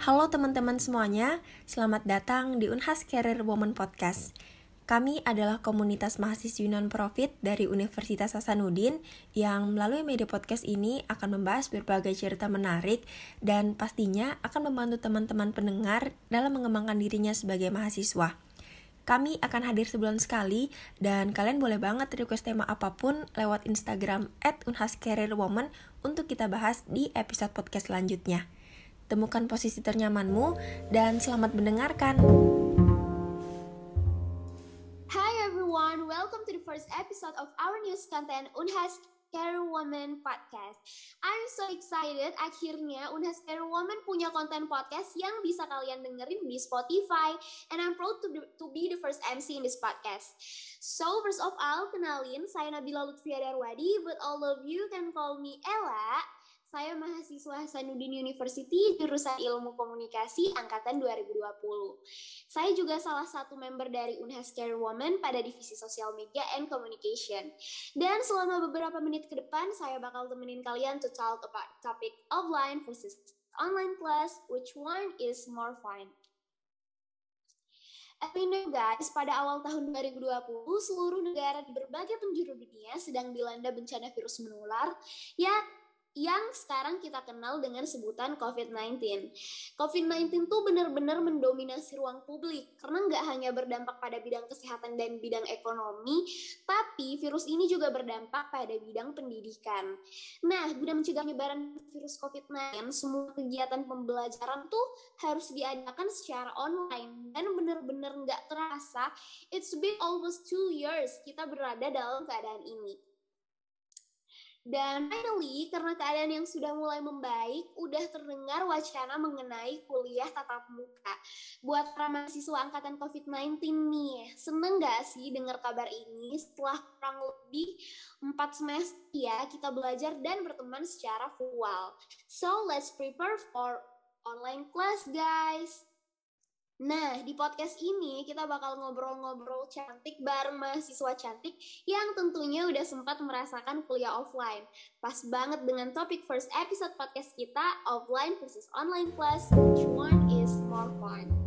Halo teman-teman semuanya, selamat datang di Unhas Career Woman Podcast. Kami adalah komunitas mahasiswi non-profit dari Universitas Hasanuddin yang melalui media podcast ini akan membahas berbagai cerita menarik dan pastinya akan membantu teman-teman pendengar dalam mengembangkan dirinya sebagai mahasiswa. Kami akan hadir sebulan sekali dan kalian boleh banget request tema apa pun lewat Instagram unhascareerwoman untuk kita bahas di episode podcast selanjutnya. Temukan posisi ternyamanmu dan selamat mendengarkan. Hi everyone, welcome to the first episode of our news content Unhas Care Woman Podcast. I'm so excited akhirnya Unhas Care Woman punya konten podcast yang bisa kalian dengerin di Spotify and I'm proud to be, to be the first MC in this podcast. So first of all, kenalin saya Nabila Lutfia Darwadi, but all of you can call me Ella. Saya mahasiswa Hasanuddin University jurusan Ilmu Komunikasi angkatan 2020. Saya juga salah satu member dari Unhas Care Woman pada divisi Social Media and Communication. Dan selama beberapa menit ke depan saya bakal temenin kalian to talk about topic offline versus online class, which one is more fun. As we know guys, pada awal tahun 2020, seluruh negara di berbagai penjuru dunia sedang dilanda bencana virus menular ya yang sekarang kita kenal dengan sebutan COVID-19. COVID-19 tuh benar-benar mendominasi ruang publik karena nggak hanya berdampak pada bidang kesehatan dan bidang ekonomi, tapi virus ini juga berdampak pada bidang pendidikan. Nah, guna mencegah penyebaran virus COVID-19, semua kegiatan pembelajaran tuh harus diadakan secara online dan benar-benar nggak terasa, it's been almost two years kita berada dalam keadaan ini. Dan finally, karena keadaan yang sudah mulai membaik, udah terdengar wacana mengenai kuliah tatap muka. Buat para mahasiswa angkatan COVID-19 nih, seneng gak sih dengar kabar ini setelah kurang lebih 4 semester ya kita belajar dan berteman secara virtual. So, let's prepare for online class guys. Nah, di podcast ini kita bakal ngobrol-ngobrol cantik bareng mahasiswa cantik yang tentunya udah sempat merasakan kuliah offline. Pas banget dengan topik first episode podcast kita, offline versus online class, which one is more fun?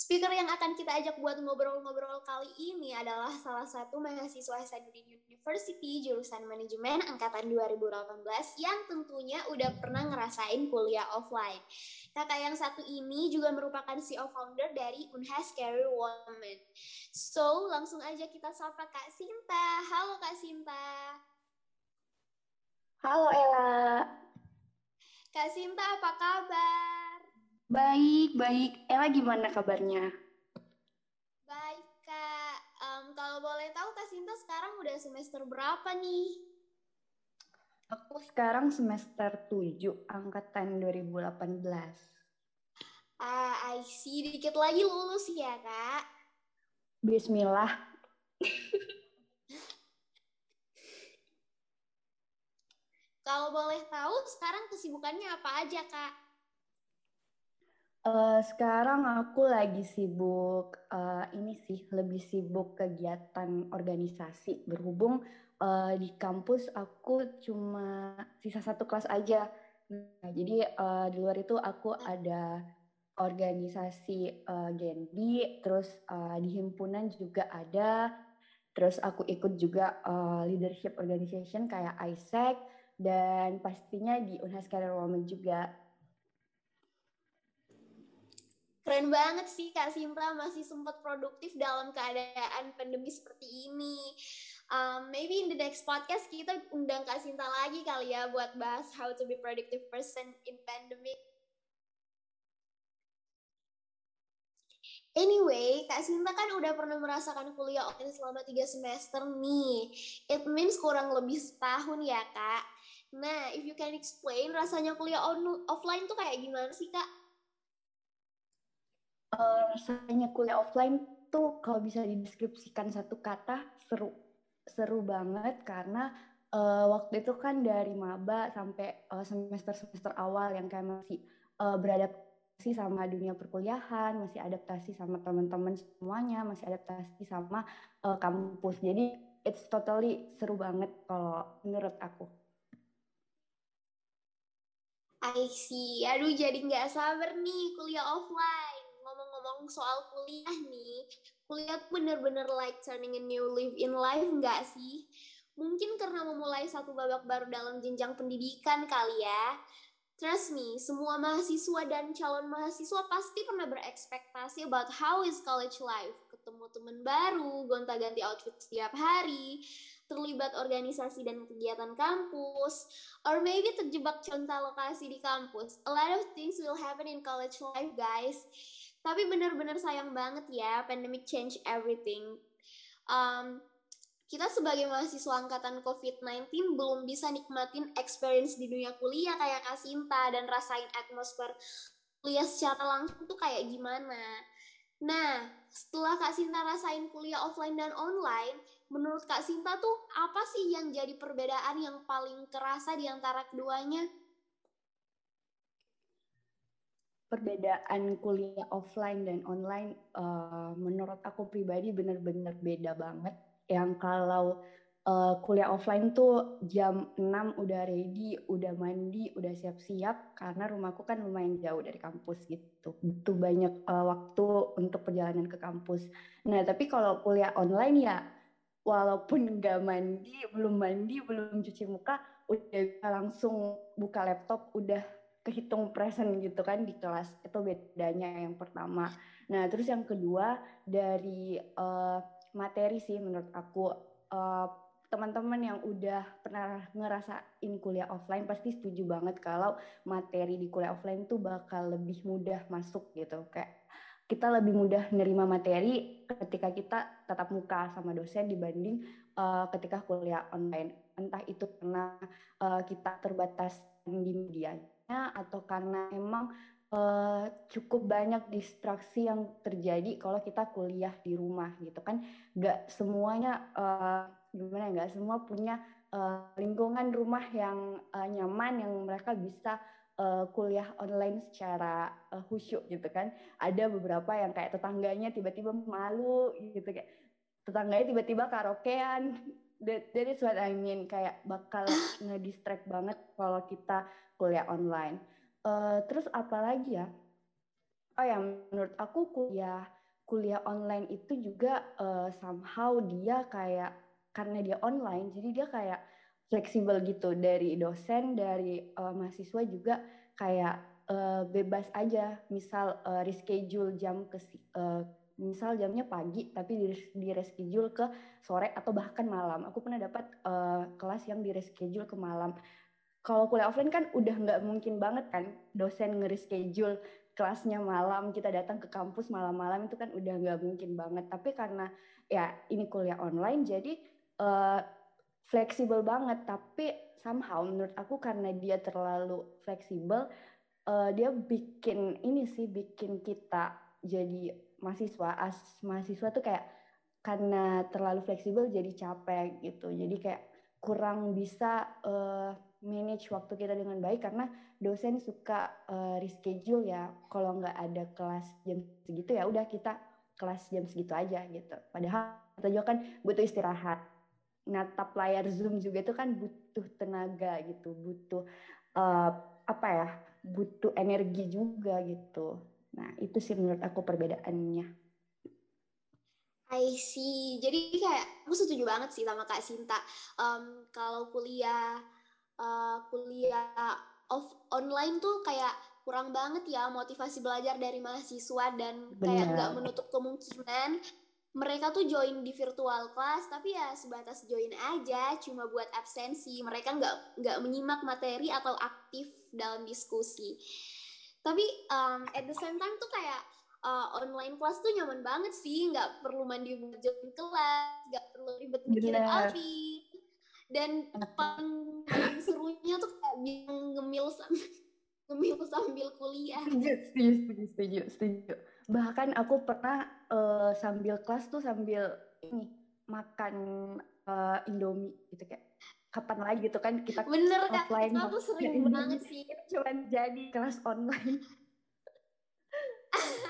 Speaker yang akan kita ajak buat ngobrol-ngobrol kali ini adalah salah satu mahasiswa Hasanuddin University jurusan manajemen angkatan 2018 yang tentunya udah pernah ngerasain kuliah offline. Kakak yang satu ini juga merupakan CEO founder dari Unhas Career Woman. So, langsung aja kita sapa Kak Sinta. Halo Kak Sinta. Halo Ella. Kak Sinta apa kabar? Baik, baik. Ella gimana kabarnya? Baik, Kak. Um, kalau boleh tahu, Kak Sinta sekarang udah semester berapa nih? Aku sekarang semester 7, angkatan 2018. Ah, I see. Dikit lagi lulus ya, Kak? Bismillah. Kalau boleh tahu, sekarang kesibukannya apa aja, Kak? Uh, sekarang aku lagi sibuk uh, ini sih lebih sibuk kegiatan organisasi. Berhubung uh, di kampus aku cuma sisa satu kelas aja. Nah, jadi uh, di luar itu aku ada organisasi uh, Genbi terus uh, di himpunan juga ada. Terus aku ikut juga uh, leadership organization kayak ISEC dan pastinya di Unhas Career Women juga Keren banget sih Kak Sinta masih sempat produktif dalam keadaan pandemi seperti ini. Um, maybe in the next podcast kita undang Kak Sinta lagi kali ya buat bahas how to be productive person in pandemic. Anyway, Kak Sinta kan udah pernah merasakan kuliah online selama tiga semester nih. It means kurang lebih setahun ya, Kak. Nah, if you can explain rasanya kuliah on offline tuh kayak gimana sih, Kak? Uh, rasanya kuliah offline tuh kalau bisa dideskripsikan satu kata seru seru banget karena uh, waktu itu kan dari maba sampai uh, semester semester awal yang kayak masih uh, beradaptasi sama dunia perkuliahan masih adaptasi sama teman-teman semuanya masih adaptasi sama uh, kampus jadi it's totally seru banget kalau menurut aku I see. Aduh jadi nggak sabar nih kuliah offline. Ngomong-ngomong soal kuliah nih, kuliah bener-bener like turning a new leaf in life nggak sih? Mungkin karena memulai satu babak baru dalam jenjang pendidikan kali ya. Trust me, semua mahasiswa dan calon mahasiswa pasti pernah berekspektasi about how is college life. Ketemu teman baru, gonta-ganti outfit setiap hari, terlibat organisasi dan kegiatan kampus, or maybe terjebak contoh lokasi di kampus. A lot of things will happen in college life, guys. Tapi benar-benar sayang banget ya, pandemic change everything. Um, kita sebagai mahasiswa angkatan COVID-19 belum bisa nikmatin experience di dunia kuliah kayak Kasinta dan rasain atmosfer kuliah secara langsung tuh kayak gimana. Nah, setelah Kak Sinta rasain kuliah offline dan online, menurut Kak Sinta tuh apa sih yang jadi perbedaan yang paling kerasa di antara keduanya? Perbedaan kuliah offline dan online uh, menurut aku pribadi benar-benar beda banget. Yang kalau uh, kuliah offline tuh jam 6 udah ready, udah mandi, udah siap-siap karena rumahku kan lumayan jauh dari kampus gitu. Butuh banyak uh, waktu untuk perjalanan ke kampus. Nah, tapi kalau kuliah online ya walaupun nggak mandi, belum mandi, belum cuci muka, udah langsung buka laptop, udah kehitung present gitu kan di kelas. Itu bedanya yang pertama. Nah, terus yang kedua dari uh, materi sih menurut aku uh, teman-teman yang udah pernah ngerasain kuliah offline pasti setuju banget kalau materi di kuliah offline tuh bakal lebih mudah masuk gitu. Kayak kita lebih mudah nerima materi ketika kita tatap muka sama dosen dibanding uh, ketika kuliah online. Entah itu karena uh, kita terbatas di medianya atau karena emang uh, cukup banyak distraksi yang terjadi kalau kita kuliah di rumah gitu kan. Gak semuanya uh, gimana nggak semua punya uh, lingkungan rumah yang uh, nyaman yang mereka bisa uh, kuliah online secara uh, khusyuk gitu kan. Ada beberapa yang kayak tetangganya tiba-tiba malu gitu kayak tetangganya tiba-tiba karaokean. That, that is kayak bakal ngedistract banget kalau kita kuliah online. Uh, terus apa lagi ya? Oh ya menurut aku kuliah kuliah online itu juga uh, somehow dia kayak karena dia online jadi dia kayak fleksibel gitu dari dosen dari uh, mahasiswa juga kayak uh, bebas aja misal uh, reschedule jam ke uh, misal jamnya pagi tapi di, di reschedule ke sore atau bahkan malam aku pernah dapat uh, kelas yang di reschedule ke malam kalau kuliah offline kan udah nggak mungkin banget kan dosen nge-reschedule kelasnya malam kita datang ke kampus malam-malam itu kan udah nggak mungkin banget. Tapi karena ya ini kuliah online jadi uh, fleksibel banget. Tapi somehow menurut aku karena dia terlalu fleksibel uh, dia bikin ini sih bikin kita jadi mahasiswa as mahasiswa tuh kayak karena terlalu fleksibel jadi capek gitu. Jadi kayak kurang bisa uh, manage waktu kita dengan baik karena dosen suka uh, reschedule ya kalau nggak ada kelas jam segitu ya udah kita kelas jam segitu aja gitu padahal kita juga kan butuh istirahat natap layar Zoom juga itu kan butuh tenaga gitu, butuh uh, apa ya, butuh energi juga gitu. Nah itu sih menurut aku perbedaannya. I see. Jadi kayak aku setuju banget sih sama Kak Sinta. Um, kalau kuliah uh, kuliah off online tuh kayak kurang banget ya motivasi belajar dari mahasiswa dan Bener. kayak nggak menutup kemungkinan. Mereka tuh join di virtual class tapi ya sebatas join aja cuma buat absensi. Mereka nggak nggak menyimak materi atau aktif dalam diskusi. Tapi um, at the same time tuh kayak uh, online class tuh nyaman banget sih. Nggak perlu mandi buat join kelas nggak perlu ribet mikirin outfit dan paling serunya tuh kayak ngemil sambil ngemil sambil kuliah. Setuju setuju setuju setuju bahkan aku pernah uh, sambil kelas tuh sambil ini makan uh, Indomie gitu kayak kapan lagi gitu kan kita bener offline kan aku sering banget sih. Cuman jadi kelas online.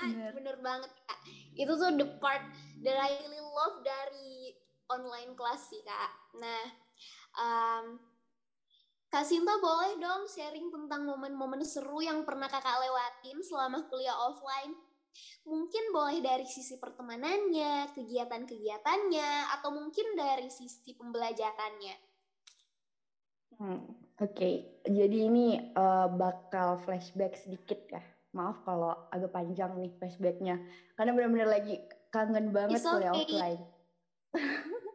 Bener. bener banget kak. Itu tuh the part that I really love dari online kelas sih kak. Nah um, Kak Sinta boleh dong sharing tentang momen-momen seru yang pernah kakak lewatin selama kuliah offline? Mungkin boleh dari sisi pertemanannya, kegiatan-kegiatannya, atau mungkin dari sisi pembelajarannya. Hmm, Oke, okay. jadi ini uh, bakal flashback sedikit ya. Maaf kalau agak panjang nih flashbacknya, karena benar-benar lagi kangen banget It's kuliah okay. offline.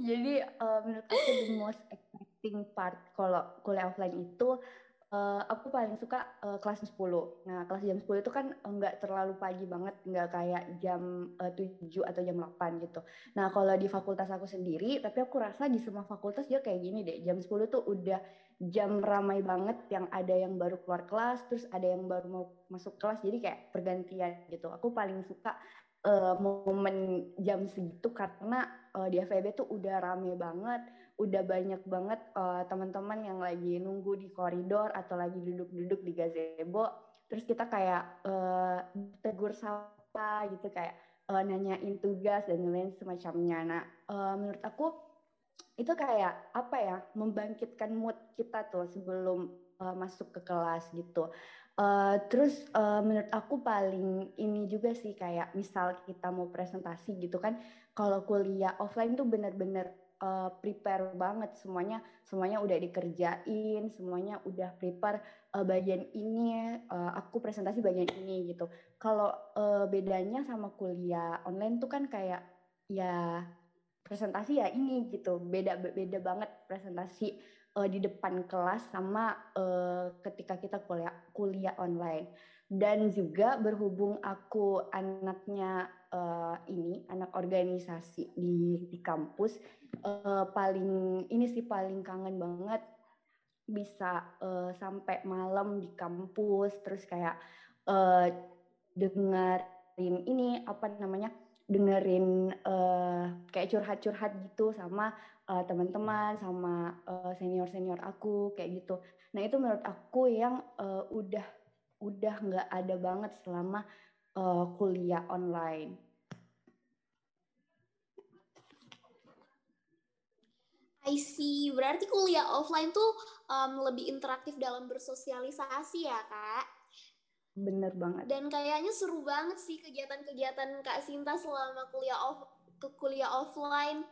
jadi uh, menurut aku the most exciting part kalau kuliah offline itu uh, aku paling suka uh, kelas 10. Nah, kelas jam 10 itu kan enggak terlalu pagi banget, enggak kayak jam uh, 7 atau jam 8 gitu. Nah, kalau di fakultas aku sendiri, tapi aku rasa di semua fakultas dia kayak gini deh. Jam 10 tuh udah jam ramai banget yang ada yang baru keluar kelas, terus ada yang baru mau masuk kelas, jadi kayak pergantian gitu. Aku paling suka uh, momen jam segitu karena uh, di FEB tuh udah rame banget, udah banyak banget uh, teman-teman yang lagi nunggu di koridor atau lagi duduk-duduk di gazebo, terus kita kayak uh, tegur sapa gitu kayak uh, nanyain tugas dan lain semacamnya. Nah, uh, menurut aku itu kayak apa ya membangkitkan mood kita tuh sebelum uh, masuk ke kelas gitu. Uh, terus uh, menurut aku paling ini juga sih kayak misal kita mau presentasi gitu kan kalau kuliah offline tuh bener-bener uh, prepare banget. Semuanya semuanya udah dikerjain semuanya udah prepare uh, bagian ini uh, aku presentasi bagian ini gitu. Kalau uh, bedanya sama kuliah online tuh kan kayak ya presentasi ya ini gitu. Beda beda banget presentasi uh, di depan kelas sama uh, ketika kita kuliah kuliah online. Dan juga berhubung aku anaknya uh, ini anak organisasi di di kampus uh, paling ini sih paling kangen banget bisa uh, sampai malam di kampus. Terus kayak uh, dengerin ini apa namanya dengerin uh, kayak curhat-curhat gitu sama uh, teman-teman sama uh, senior-senior aku kayak gitu. Nah itu menurut aku yang uh, udah udah nggak ada banget selama uh, kuliah online. I see. Berarti kuliah offline tuh um, lebih interaktif dalam bersosialisasi ya, Kak? Bener banget. Dan kayaknya seru banget sih kegiatan-kegiatan Kak Sinta selama kuliah off ke kuliah offline.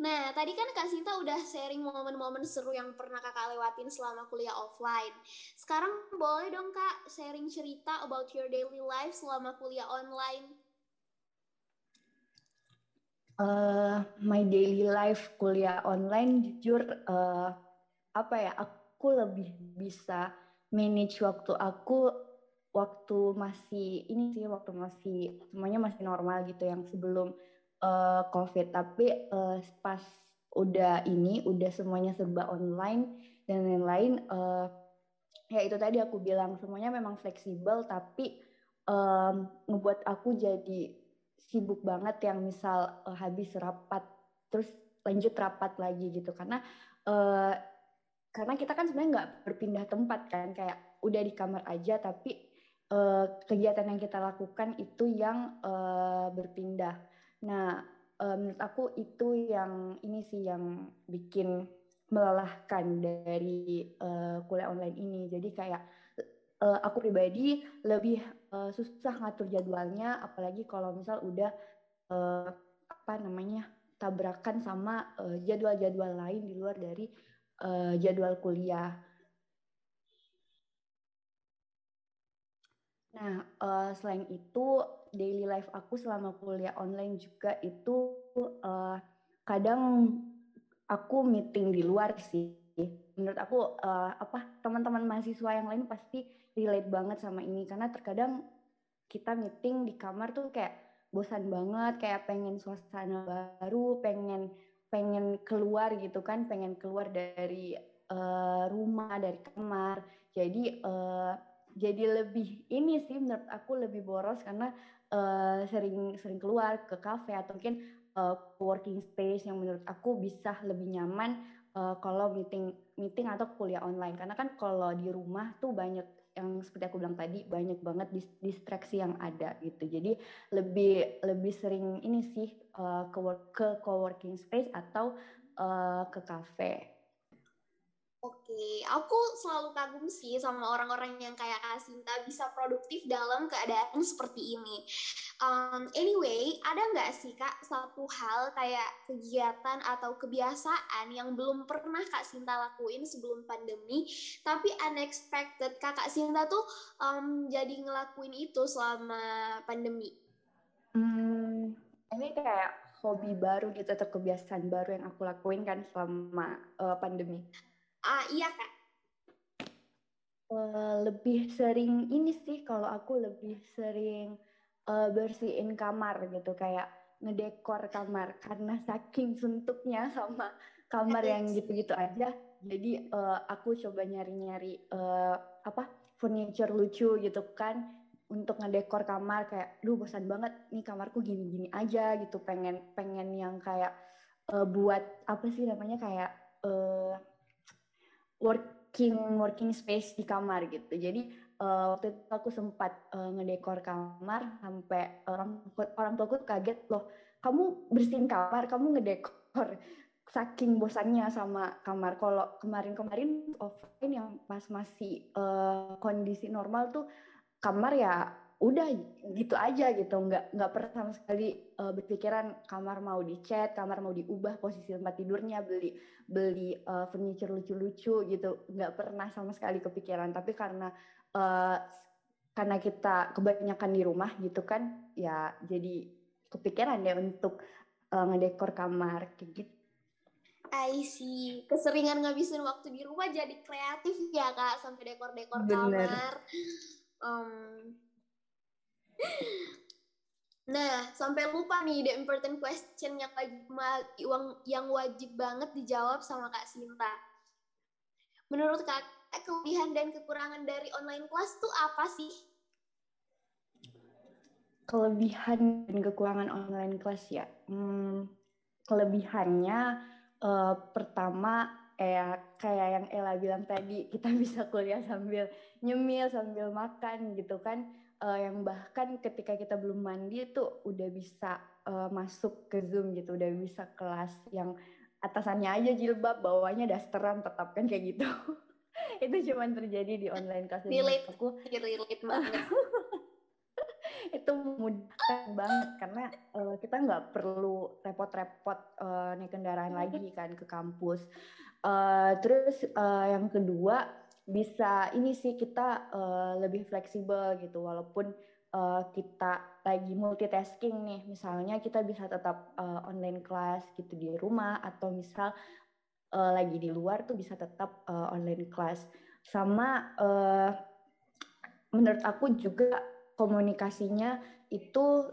Nah, tadi kan Kak Sinta udah sharing momen-momen seru yang pernah Kakak lewatin selama kuliah offline. Sekarang boleh dong Kak sharing cerita about your daily life selama kuliah online. Uh, my daily life kuliah online jujur uh, apa ya aku lebih bisa manage waktu aku waktu masih ini sih waktu masih semuanya masih normal gitu yang sebelum uh, COVID, tapi uh, pas udah ini, udah semuanya serba online dan lain-lain, uh, ya itu tadi aku bilang semuanya memang fleksibel, tapi um, ngebuat aku jadi sibuk banget yang misal uh, habis rapat, terus lanjut rapat lagi gitu, karena uh, karena kita kan sebenarnya nggak berpindah tempat kan, kayak udah di kamar aja, tapi uh, kegiatan yang kita lakukan itu yang uh, berpindah Nah, uh, menurut aku itu yang ini sih yang bikin melelahkan dari uh, kuliah online ini. Jadi kayak uh, aku pribadi lebih uh, susah ngatur jadwalnya, apalagi kalau misal udah uh, apa namanya tabrakan sama jadwal-jadwal uh, lain di luar dari uh, jadwal kuliah. Nah, uh, selain itu daily life aku selama kuliah online juga itu uh, kadang aku meeting di luar sih. Menurut aku uh, apa teman-teman mahasiswa yang lain pasti relate banget sama ini karena terkadang kita meeting di kamar tuh kayak bosan banget, kayak pengen suasana baru, pengen pengen keluar gitu kan, pengen keluar dari uh, rumah, dari kamar. Jadi uh, jadi lebih ini sih menurut aku lebih boros karena uh, sering sering keluar ke kafe atau mungkin uh, working space yang menurut aku bisa lebih nyaman uh, kalau meeting meeting atau kuliah online. Karena kan kalau di rumah tuh banyak yang seperti aku bilang tadi banyak banget distraksi yang ada gitu. Jadi lebih lebih sering ini sih uh, ke work, ke coworking space atau uh, ke kafe Oke, aku selalu kagum sih sama orang-orang yang kayak Asinta bisa produktif dalam keadaan seperti ini. Um, anyway, ada nggak sih kak satu hal kayak kegiatan atau kebiasaan yang belum pernah kak Sinta lakuin sebelum pandemi, tapi unexpected kakak Sinta tuh um, jadi ngelakuin itu selama pandemi? Hmm, ini kayak hobi baru gitu atau kebiasaan baru yang aku lakuin kan selama uh, pandemi. Ah iya kak. Uh, lebih sering ini sih kalau aku lebih sering uh, bersihin kamar gitu kayak ngedekor kamar. Karena saking suntuknya sama kamar yang gitu-gitu aja jadi uh, aku coba nyari-nyari uh, apa furniture lucu gitu kan untuk ngedekor kamar. Kayak duh bosan banget nih kamarku gini-gini aja gitu. Pengen pengen yang kayak uh, buat apa sih namanya kayak uh, working working space di kamar gitu. Jadi uh, waktu itu aku sempat uh, ngedekor kamar sampai orang orang tuaku kaget loh, kamu bersihin kamar, kamu ngedekor saking bosannya sama kamar. Kalau kemarin-kemarin offline yang pas masih uh, kondisi normal tuh kamar ya udah gitu aja gitu. Nggak nggak pernah sama sekali uh, berpikiran kamar mau dicat kamar mau diubah posisi tempat tidurnya beli beli uh, furniture lucu-lucu gitu. Nggak pernah sama sekali kepikiran. Tapi karena uh, karena kita kebanyakan di rumah gitu kan ya jadi kepikiran ya untuk uh, ngedekor kamar kayak gitu I see. Keseringan ngabisin waktu di rumah jadi kreatif ya kak sampai dekor-dekor kamar. Um, Nah, sampai lupa nih the important question yang yang, yang wajib banget dijawab sama Kak Sinta. Menurut Kak, kelebihan dan kekurangan dari online class tuh apa sih? Kelebihan dan kekurangan online class ya. Hmm, kelebihannya uh, pertama eh kayak yang Ella bilang tadi kita bisa kuliah sambil nyemil sambil makan gitu kan uh, yang bahkan ketika kita belum mandi itu udah bisa uh, masuk ke Zoom gitu, udah bisa kelas yang atasannya aja jilbab, bawahnya dasteran tetap kan kayak gitu. itu cuma terjadi di online kelas relate aku relate banget. Itu memudahkan banget karena uh, kita nggak perlu repot-repot uh, naik kendaraan lagi kan ke kampus. Uh, terus uh, yang kedua bisa ini sih kita uh, lebih fleksibel gitu. Walaupun uh, kita lagi multitasking nih misalnya kita bisa tetap uh, online class gitu di rumah atau misal uh, lagi di luar tuh bisa tetap uh, online class. Sama uh, menurut aku juga komunikasinya itu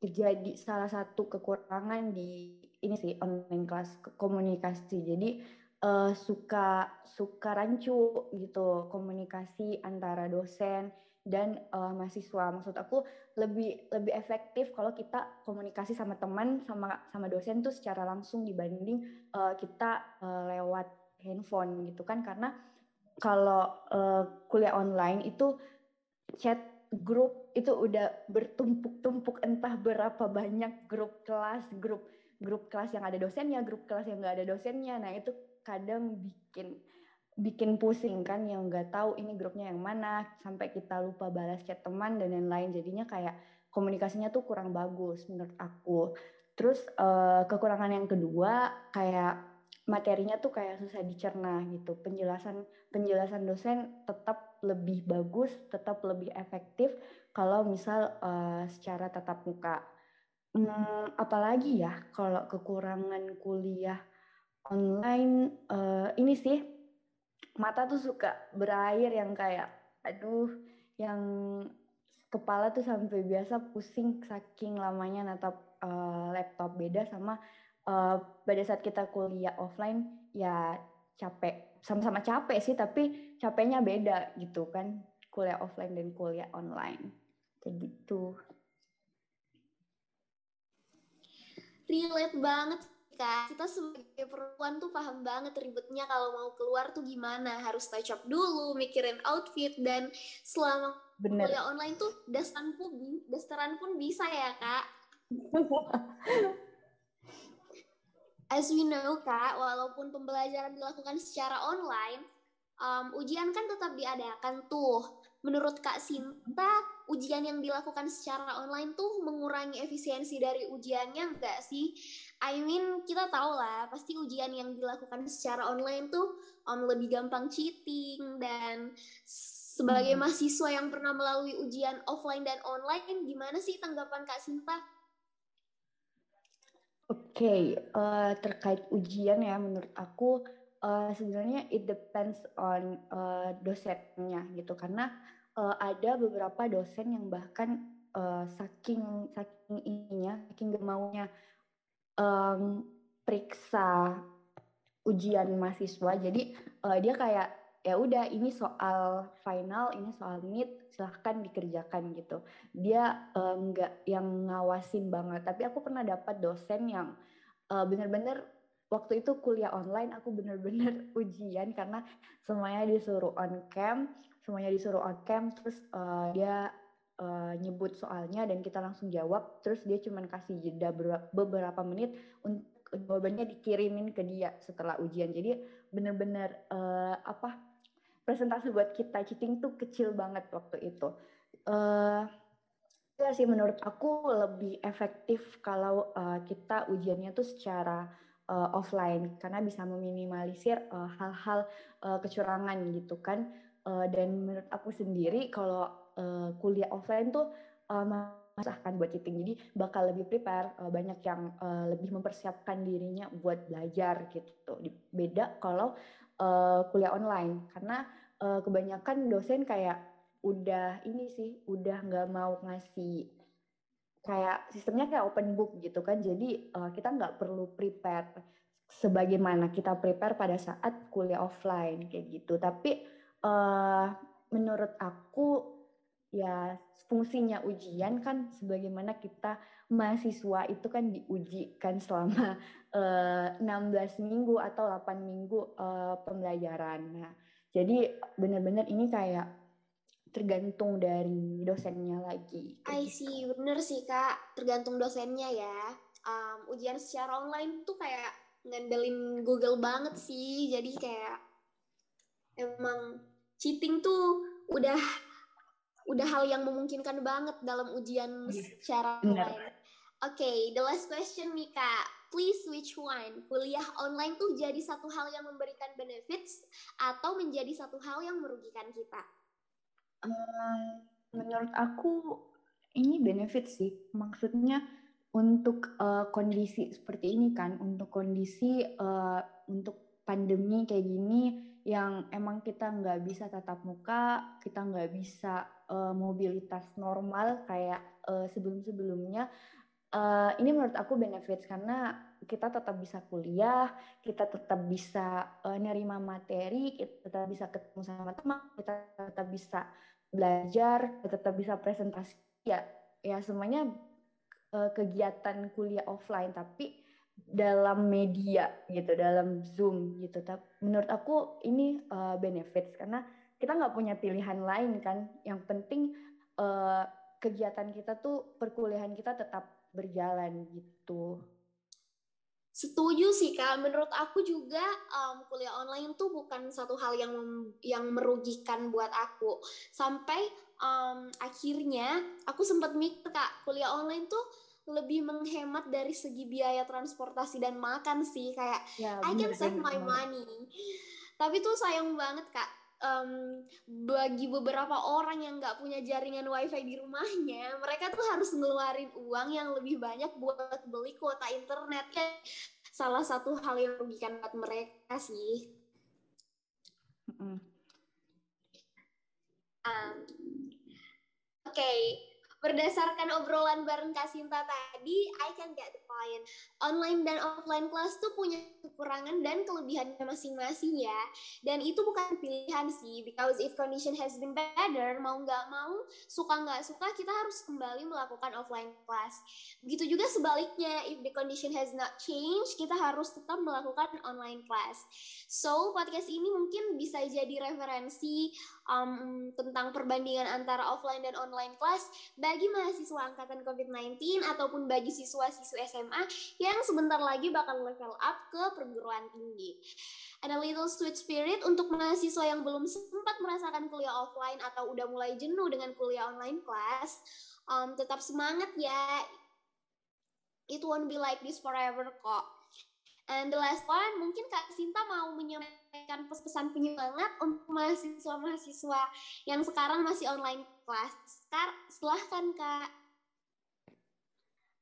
jadi salah satu kekurangan di ini sih online class komunikasi. Jadi uh, suka suka rancu gitu komunikasi antara dosen dan uh, mahasiswa. Maksud aku lebih lebih efektif kalau kita komunikasi sama teman sama sama dosen tuh secara langsung dibanding uh, kita uh, lewat handphone gitu kan karena kalau uh, kuliah online itu chat grup itu udah bertumpuk-tumpuk entah berapa banyak grup kelas grup grup kelas yang ada dosennya grup kelas yang nggak ada dosennya nah itu kadang bikin bikin pusing kan yang nggak tahu ini grupnya yang mana sampai kita lupa balas chat teman dan lain-lain jadinya kayak komunikasinya tuh kurang bagus menurut aku. Terus uh, kekurangan yang kedua kayak materinya tuh kayak susah dicerna gitu. Penjelasan penjelasan dosen tetap lebih bagus tetap lebih efektif kalau misal uh, secara tatap muka. Hmm, apalagi ya kalau kekurangan kuliah online uh, ini sih mata tuh suka berair yang kayak aduh yang kepala tuh sampai biasa pusing saking lamanya. Natap uh, laptop beda sama uh, pada saat kita kuliah offline ya capek. Sama-sama capek sih tapi capeknya beda gitu kan. Kuliah offline dan kuliah online. Kayak gitu. Relate banget Kak, kita sebagai perempuan tuh paham banget ribetnya kalau mau keluar tuh gimana. Harus touch up dulu, mikirin outfit, dan selama Bener. kuliah online tuh dasteran pun, dasteran pun bisa ya, Kak. as we know kak, walaupun pembelajaran dilakukan secara online, um, ujian kan tetap diadakan tuh. Menurut Kak Sinta, ujian yang dilakukan secara online tuh mengurangi efisiensi dari ujiannya enggak sih? I mean, kita tahu lah, pasti ujian yang dilakukan secara online tuh um, lebih gampang cheating dan sebagai hmm. mahasiswa yang pernah melalui ujian offline dan online, gimana sih tanggapan Kak Sinta? Oke, okay, uh, eh, terkait ujian ya, menurut aku uh, sebenarnya it depends on uh, dosennya gitu. Karena uh, ada beberapa dosen yang bahkan uh, saking saking ininya saking gak maunya um, periksa ujian mahasiswa. Jadi uh, dia kayak ya udah ini soal final ini soal mid silahkan dikerjakan gitu. Dia nggak uh, yang ngawasin banget. Tapi aku pernah dapat dosen yang uh, bener-bener waktu itu kuliah online aku bener-bener ujian karena semuanya disuruh on cam semuanya disuruh on cam terus uh, dia uh, nyebut soalnya dan kita langsung jawab terus dia cuma kasih jeda beberapa menit untuk jawabannya dikirimin ke dia setelah ujian. Jadi bener-bener uh, apa presentasi buat kita cheating tuh kecil banget waktu itu. Uh, ya sih menurut aku lebih efektif kalau uh, kita ujiannya tuh secara uh, offline karena bisa meminimalisir uh, hal-hal uh, kecurangan gitu kan. Uh, dan menurut aku sendiri kalau uh, kuliah offline tuh uh, masahkan buat cheating. Jadi bakal lebih prepare banyak yang uh, lebih mempersiapkan dirinya buat belajar gitu. Beda kalau uh, kuliah online. Karena uh, kebanyakan dosen kayak udah ini sih udah nggak mau ngasih kayak sistemnya kayak open book gitu kan jadi uh, kita nggak perlu prepare sebagaimana kita prepare pada saat kuliah offline kayak gitu tapi uh, menurut aku ya fungsinya ujian kan sebagaimana kita mahasiswa itu kan diujikan selama uh, eh, 16 minggu atau 8 minggu uh, pembelajaran. Nah, jadi benar-benar ini kayak tergantung dari dosennya lagi. I gitu. see, bener sih kak, tergantung dosennya ya. Um, ujian secara online tuh kayak ngandelin Google banget sih, jadi kayak emang cheating tuh udah udah hal yang memungkinkan banget dalam ujian iya, secara online. Oke, okay, the last question nih kak. Please which one? Kuliah online tuh jadi satu hal yang memberikan benefits atau menjadi satu hal yang merugikan kita? Menurut aku ini benefit sih. Maksudnya untuk uh, kondisi seperti ini kan, untuk kondisi uh, untuk pandemi kayak gini yang emang kita nggak bisa tatap muka, kita nggak bisa uh, mobilitas normal kayak uh, sebelum-sebelumnya. Uh, ini menurut aku benefit karena kita tetap bisa kuliah, kita tetap bisa uh, nerima materi, kita tetap bisa ketemu sama teman, kita tetap bisa belajar, tetap bisa presentasi. Ya ya semuanya uh, kegiatan kuliah offline tapi dalam media gitu dalam zoom gitu. Tapi menurut aku ini uh, benefits karena kita nggak punya pilihan lain kan. Yang penting uh, kegiatan kita tuh perkuliahan kita tetap berjalan gitu Setuju sih kak, menurut aku juga um, kuliah online tuh bukan satu hal yang yang merugikan buat aku. Sampai um, akhirnya aku sempat mikir kak, kuliah online tuh lebih menghemat dari segi biaya transportasi dan makan sih kayak ya, I can save my money. Tapi tuh sayang banget kak, um, bagi beberapa orang yang nggak punya jaringan wifi di rumahnya, mereka tuh harus ngeluarin uang yang lebih banyak buat beli kuota internet. Ya, salah satu hal yang merugikan buat mereka sih. Um, Oke, okay berdasarkan obrolan bareng Kasinta tadi, I can get point. Online dan offline class tuh punya kekurangan dan kelebihannya masing-masing ya. Dan itu bukan pilihan sih, because if condition has been better, mau nggak mau, suka nggak suka, kita harus kembali melakukan offline class. Begitu juga sebaliknya, if the condition has not changed, kita harus tetap melakukan online class. So, podcast ini mungkin bisa jadi referensi um, tentang perbandingan antara offline dan online class bagi mahasiswa angkatan COVID-19 ataupun bagi siswa-siswa SMA SMA yang sebentar lagi bakal level up ke perguruan tinggi. And a little sweet spirit untuk mahasiswa yang belum sempat merasakan kuliah offline atau udah mulai jenuh dengan kuliah online class. Um, tetap semangat ya. It won't be like this forever kok. And the last one, mungkin Kak Sinta mau menyampaikan pesan penyemangat untuk mahasiswa-mahasiswa yang sekarang masih online class. Sekarang, silahkan Kak.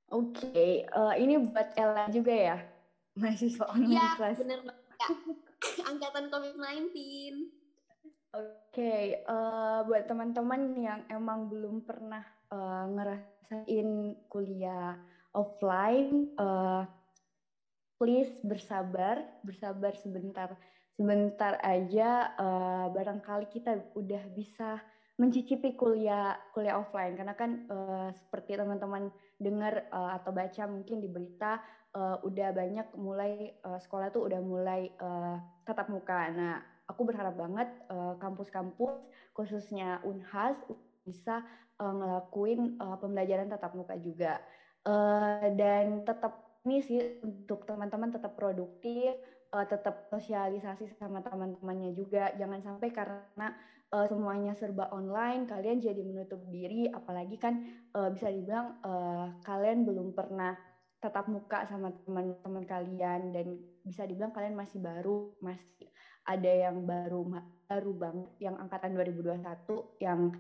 Oke, okay, uh, eh, ini buat Ella juga ya, mahasiswa online ya, class. Iya, bener banget Kak. Angkatan COVID-19. Oke, okay, uh, eh, buat teman-teman yang emang belum pernah uh, ngerasain kuliah offline, uh, please bersabar, bersabar sebentar, sebentar aja. Uh, barangkali kita udah bisa mencicipi kuliah kuliah offline karena kan uh, seperti teman-teman dengar uh, atau baca mungkin di berita uh, udah banyak mulai uh, sekolah tuh udah mulai uh, tatap muka. Nah, aku berharap banget kampus-kampus uh, khususnya Unhas bisa uh, ngelakuin uh, pembelajaran tatap muka juga. Uh, dan tetap ini sih untuk teman-teman tetap produktif, uh, tetap sosialisasi sama teman-temannya juga. Jangan sampai karena uh, semuanya serba online, kalian jadi menutup diri. Apalagi kan uh, bisa dibilang uh, kalian belum pernah tetap muka sama teman-teman kalian dan bisa dibilang kalian masih baru, masih ada yang baru baru banget yang angkatan 2021 yang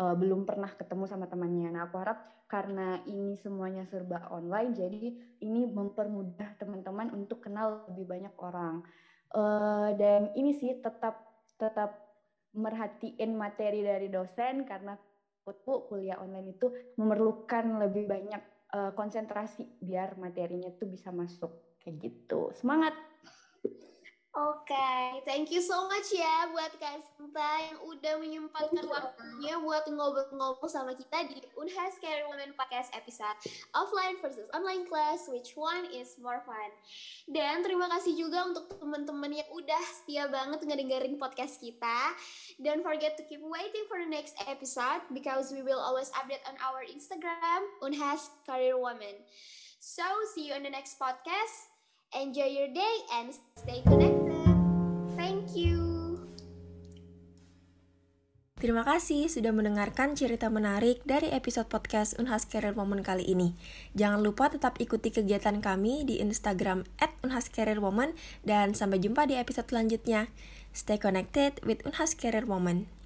uh, belum pernah ketemu sama temannya. Nah, aku harap karena ini semuanya serba online, jadi ini mempermudah teman-teman untuk kenal lebih banyak orang. Uh, dan ini sih tetap tetap merhatiin materi dari dosen karena aku kuliah online itu memerlukan lebih banyak uh, konsentrasi biar materinya tuh bisa masuk kayak gitu. Semangat! Oke, okay. thank you so much ya buat Kak Sinta yang udah menyempatkan waktunya buat ngobrol-ngobrol sama kita di Unhas Career Women Podcast episode Offline versus Online Class, which one is more fun? Dan terima kasih juga untuk teman-teman yang udah setia banget ngedengerin podcast kita. Don't forget to keep waiting for the next episode because we will always update on our Instagram, Unhas Career Women. So, see you in the next podcast. Enjoy your day and stay connected. Thank you. Terima kasih sudah mendengarkan cerita menarik dari episode podcast Unhas Career Woman kali ini. Jangan lupa tetap ikuti kegiatan kami di Instagram at dan sampai jumpa di episode selanjutnya. Stay connected with Unhas Career Woman.